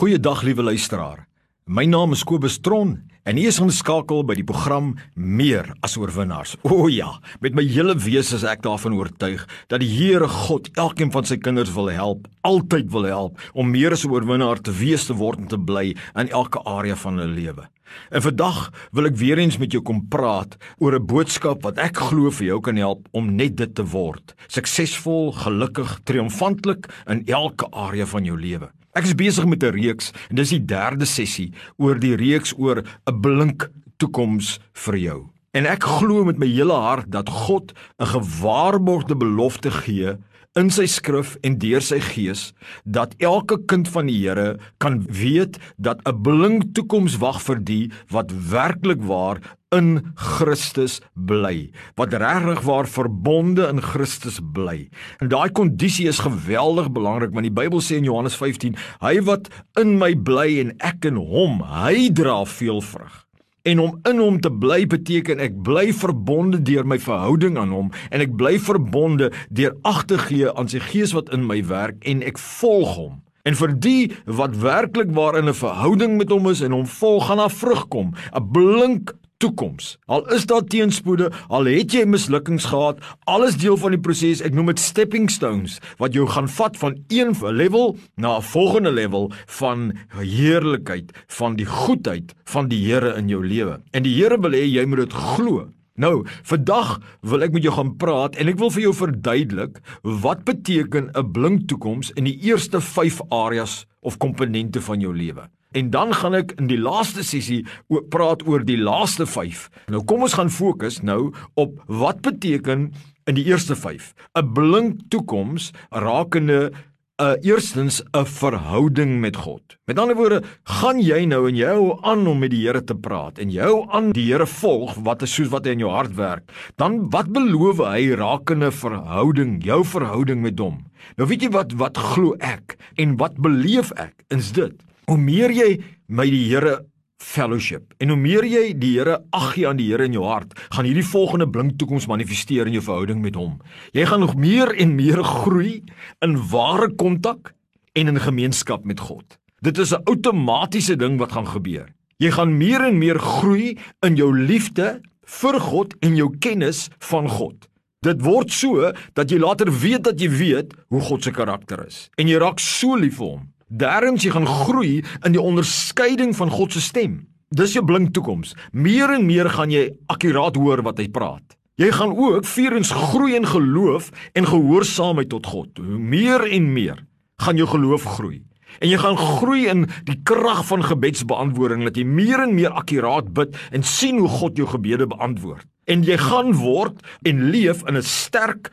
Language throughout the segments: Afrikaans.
Goeiedag liewe luisteraar. My naam is Kobus Tron en u is ingeskakel by die program Meer as oorwinnaars. O ja, met my hele wese is ek daarvan oortuig dat die Here God elkeen van sy kinders wil help, altyd wil help om meer as 'n oorwinnaar te wees te word en te bly in elke area van hulle lewe. En vandag wil ek weer eens met jou kom praat oor 'n boodskap wat ek glo vir jou kan help om net dit te word: suksesvol, gelukkig, triomfantelik in elke area van jou lewe. Ek is besig met 'n reeks en dis die derde sessie oor die reeks oor 'n blink toekoms vir jou. En ek glo met my hele hart dat God 'n gewaarborgde belofte gee in sy skrif en deur sy gees dat elke kind van die Here kan weet dat 'n blink toekoms wag vir die wat werklik waar in Christus bly wat regtig waar verbonde in Christus bly. En daai kondisie is geweldig belangrik want die Bybel sê in Johannes 15, hy wat in my bly en ek in hom, hy dra veel vrug. En om in hom te bly beteken ek bly verbonde deur my verhouding aan hom en ek bly verbonde deur ag te gee aan sy gees wat in my werk en ek volg hom. En vir die wat werklik waar in 'n verhouding met hom is en hom volg, gaan daar vrug kom, 'n blink toekoms. Al is daar teenspoede, al het jy mislukkings gehad, alles deel van die proses. Ek noem dit stepping stones wat jou gaan vat van een level na 'n volgende level van heerlikheid, van die goedheid van die Here in jou lewe. En die Here wil hê jy moet dit glo. Nou, vandag wil ek met jou gaan praat en ek wil vir jou verduidelik wat beteken 'n blink toekoms in die eerste 5 areas of komponente van jou lewe. En dan gaan ek in die laaste sessie oor praat oor die laaste 5. Nou kom ons gaan fokus nou op wat beteken in die eerste 5 'n blink toekoms rakende 'n uh, eerstens 'n verhouding met God. Met ander woorde, gaan jy nou en jy hou aan om met die Here te praat en jy hou aan die Here volg wat is soos wat hy in jou hart werk, dan wat beloof hy rakende verhouding, jou verhouding met hom? Nou weet jy wat wat glo ek en wat beleef ek? Is dit hoe meer jy met die Here fellowship en hoe meer jy die Here ag gee aan die Here in jou hart, gaan hierdie volgende blink toekoms manifesteer in jou verhouding met hom. Jy gaan nog meer en meer groei in ware kontak en in gemeenskap met God. Dit is 'n outomatiese ding wat gaan gebeur. Jy gaan meer en meer groei in jou liefde vir God en jou kennis van God. Dit word so dat jy later weet dat jy weet hoe God se karakter is en jy raak so lief vir hom Daarens jy gaan groei in die onderskeiding van God se stem. Dis jou blink toekoms. Meer en meer gaan jy akkuraat hoor wat hy praat. Jy gaan ook vierens groei in geloof en gehoorsaamheid tot God. Hoe meer en meer gaan jou geloof groei. En jy gaan groei in die krag van gebedsbeantwoording dat jy meer en meer akkuraat bid en sien hoe God jou gebede beantwoord. En jy gaan word en leef in 'n sterk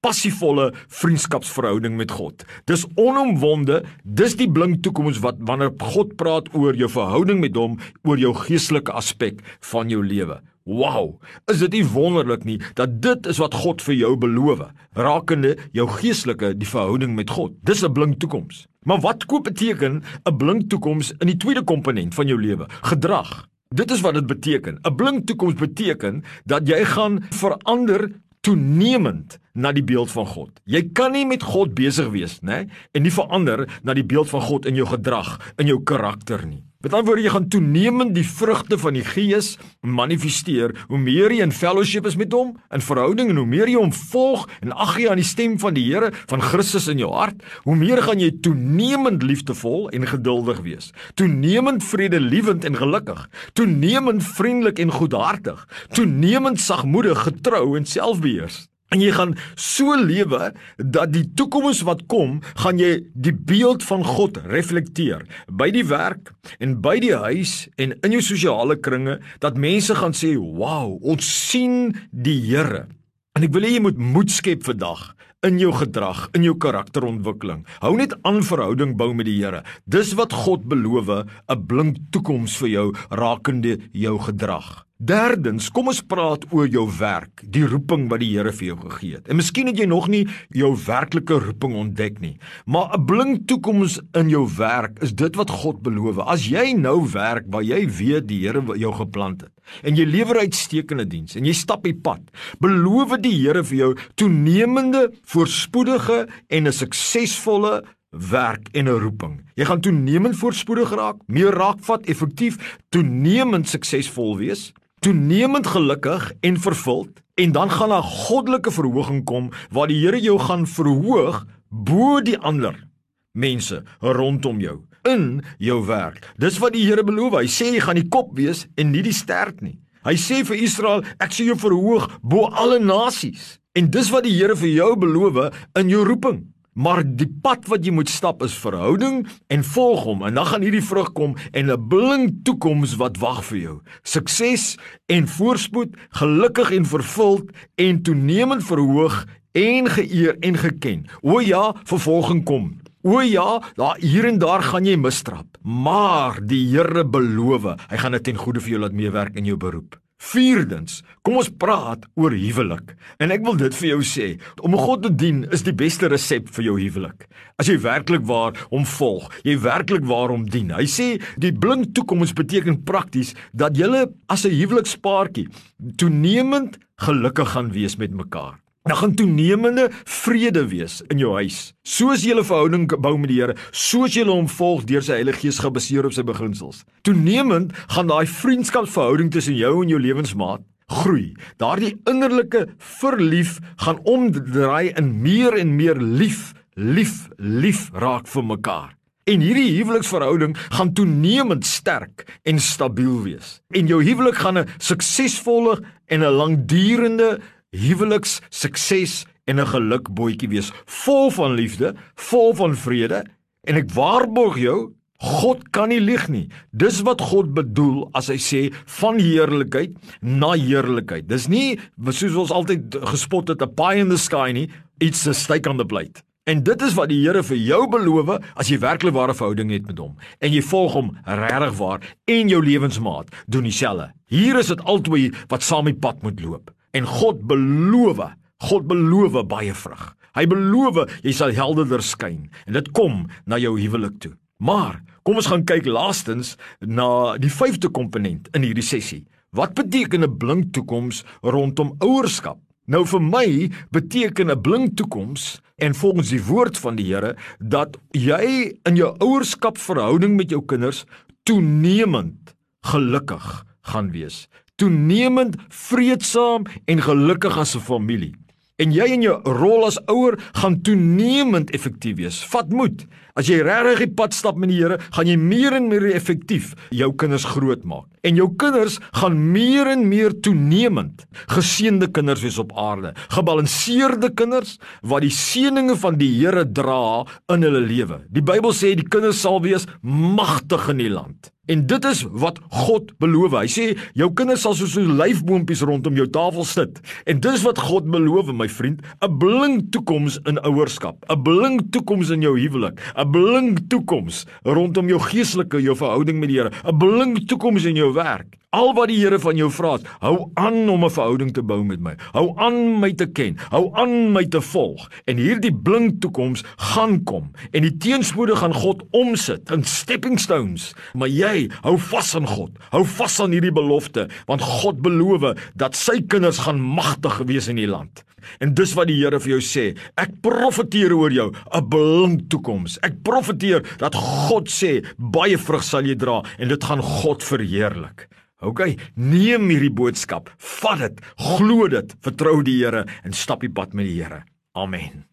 passievolle vriendskapsverhouding met God. Dis onomwonde, dis die blink toekoms wat wanneer God praat oor jou verhouding met hom, oor jou geestelike aspek van jou lewe. Wow, is dit nie wonderlik nie dat dit is wat God vir jou beloof, rakende jou geestelike die verhouding met God. Dis 'n blink toekoms. Maar wat koop beteken 'n blink toekoms in die tweede komponent van jou lewe? Gedrag. Dit is wat dit beteken. 'n Blink toekoms beteken dat jy gaan verander toenemend na die beeld van God. Jy kan nie met God besig wees, né, en nie verander na die beeld van God in jou gedrag, in jou karakter nie. Met ander woorde, jy gaan toenemend die vrugte van die Gees manifesteer hoe meer jy in fellowship is met hom, in verhouding en hoe meer jy hom volg en ag gee aan die stem van die Here van Christus in jou hart, hoe meer gaan jy toenemend liefdevol en geduldig wees. Toenemend vredelewend en gelukkig, toenemend vriendelik en goedhartig, toenemend sagmoedig, getrou en selfbeheers. En jy gaan so lewe dat die toekoms wat kom, gaan jy die beeld van God reflekteer by die werk en by die huis en in jou sosiale kringe dat mense gaan sê, "Wow, ons sien die Here." En ek wil hê jy moet moed skep vandag in jou gedrag, in jou karakterontwikkeling. Hou net aan verhouding bou met die Here. Dis wat God beloof, 'n blink toekoms vir jou rakende jou gedrag. Derdens, kom ons praat oor jou werk, die roeping wat die Here vir jou gegee het. En miskien het jy nog nie jou werklike roeping ontdek nie, maar 'n blink toekoms in jou werk is dit wat God beloof. As jy nou werk waar jy weet die Here jou geplant het en jy lewer uitstekende diens en jy stap die pad, beloof die Here vir jou toenemende, voorspoedige en 'n suksesvolle werk en 'n roeping. Jy gaan toenemend voorspoedig raak, meer raakvat, effektief, toenemend suksesvol wees, toenemend gelukkig en vervuld en dan gaan 'n goddelike verhoging kom waar die Here jou gaan verhoog bo die ander mense rondom jou in jou werk. Dis wat die Here beloof. Hy sê jy gaan die kop wees en nie die stert nie. Hy sê vir Israel, ek sal jou verhoog bo alle nasies. En dis wat die Here vir jou beloof in jou roeping. Maar die pad wat jy moet stap is verhouding en volg hom en dan gaan hierdie vrug kom en 'n blink toekoms wat wag vir jou. Sukses en voorspoed, gelukkig en vervuld en toenemend verhoog en geëer en geken. O ja, vervolging kom. O ja, daar hier en daar gaan jy misstrap, maar die Here beloof, hy gaan dit ten goeie vir jou laat meewerk in jou beroep. Vierdens, kom ons praat oor huwelik. En ek wil dit vir jou sê, om God te dien is die beste resep vir jou huwelik. As jy werklik waar hom volg, jy werklik waar hom dien. Hy sê die blink toekoms beteken prakties dat julle as 'n huwelikspaartjie toenemend gelukkig gaan wees met mekaar. Dan gaan toenemende vrede wees in jou huis. Soos jy 'n verhouding bou met die Here, soos jy hom volg deur sy Heilige Gees gebaseer op sy beginsels. Toenemend gaan daai vriendskapsverhouding tussen jou en jou lewensmaat groei. Daardie innerlike verlief gaan omdraai in meer en meer lief, lief, lief raak vir mekaar. En hierdie huweliksverhouding gaan toenemend sterk en stabiel wees. En jou huwelik gaan 'n suksesvolle en 'n langdurende huweliks sukses en 'n gelukbootjie wees, vol van liefde, vol van vrede en ek waarborg jou God kan nie lieg nie. Dis wat God bedoel as hy sê van heerlikheid na heerlikheid. Dis nie soos ons altyd gespot het 'n pie in the sky nie, iets 'n steak on the plate. En dit is wat die Here vir jou beloof as jy werklik ware verhouding het met hom en jy volg hom regtig waar en jou lewensmaat doen dieselfde. Hier is dit albei wat saam die pad moet loop. En God beloof, God beloof baie vrug. Hy beloof jy sal helderder skyn en dit kom na jou huwelik toe. Maar kom ons gaan kyk laastens na die vyfde komponent in hierdie sessie. Wat beteken 'n blink toekoms rondom ouerskap? Nou vir my beteken 'n blink toekoms en volgens die woord van die Here dat jy in jou ouerskapverhouding met jou kinders toenemend gelukkig gaan wees toenemend vreedsaam en gelukkig as 'n familie. En jy in jou rol as ouer gaan toenemend effektief wees. Vat moed. As jy regtig die pad stap met die Here, gaan jy meer en meer effektief jou kinders grootmaak. En jou kinders gaan meer en meer toenemend geseënde kinders wees op aarde. Gebalanseerde kinders wat die seënings van die Here dra in hulle lewe. Die Bybel sê die kinders sal wees magtig in die land. En dit is wat God beloof. Hy sê jou kinders sal soos 'n lyfboompies rondom jou tafel sit. En dis wat God beloof, my vriend, 'n blink toekoms in ouerskap, 'n blink toekoms in jou huwelik, 'n blink toekoms rondom jou geestelike, jou verhouding met die Here, 'n blink toekoms in jou werk. Al wat die Here van jou vra, hou aan om 'n verhouding te bou met my. Hou aan my te ken. Hou aan my te volg. En hierdie blink toekoms gaan kom en die teenspoede gaan God omsit in stepping stones. Maar jy hou vas aan God. Hou vas aan hierdie belofte want God beloof dat sy kinders gaan magtig wees in die land. En dis wat die Here vir jou sê. Ek profeteer oor jou 'n blink toekoms. Ek profeteer dat God sê baie vrug sal jy dra en dit gaan God verheerlik. OK, neem hierdie boodskap, vat dit, glo dit, vertrou die Here en stap die pad met die Here. Amen.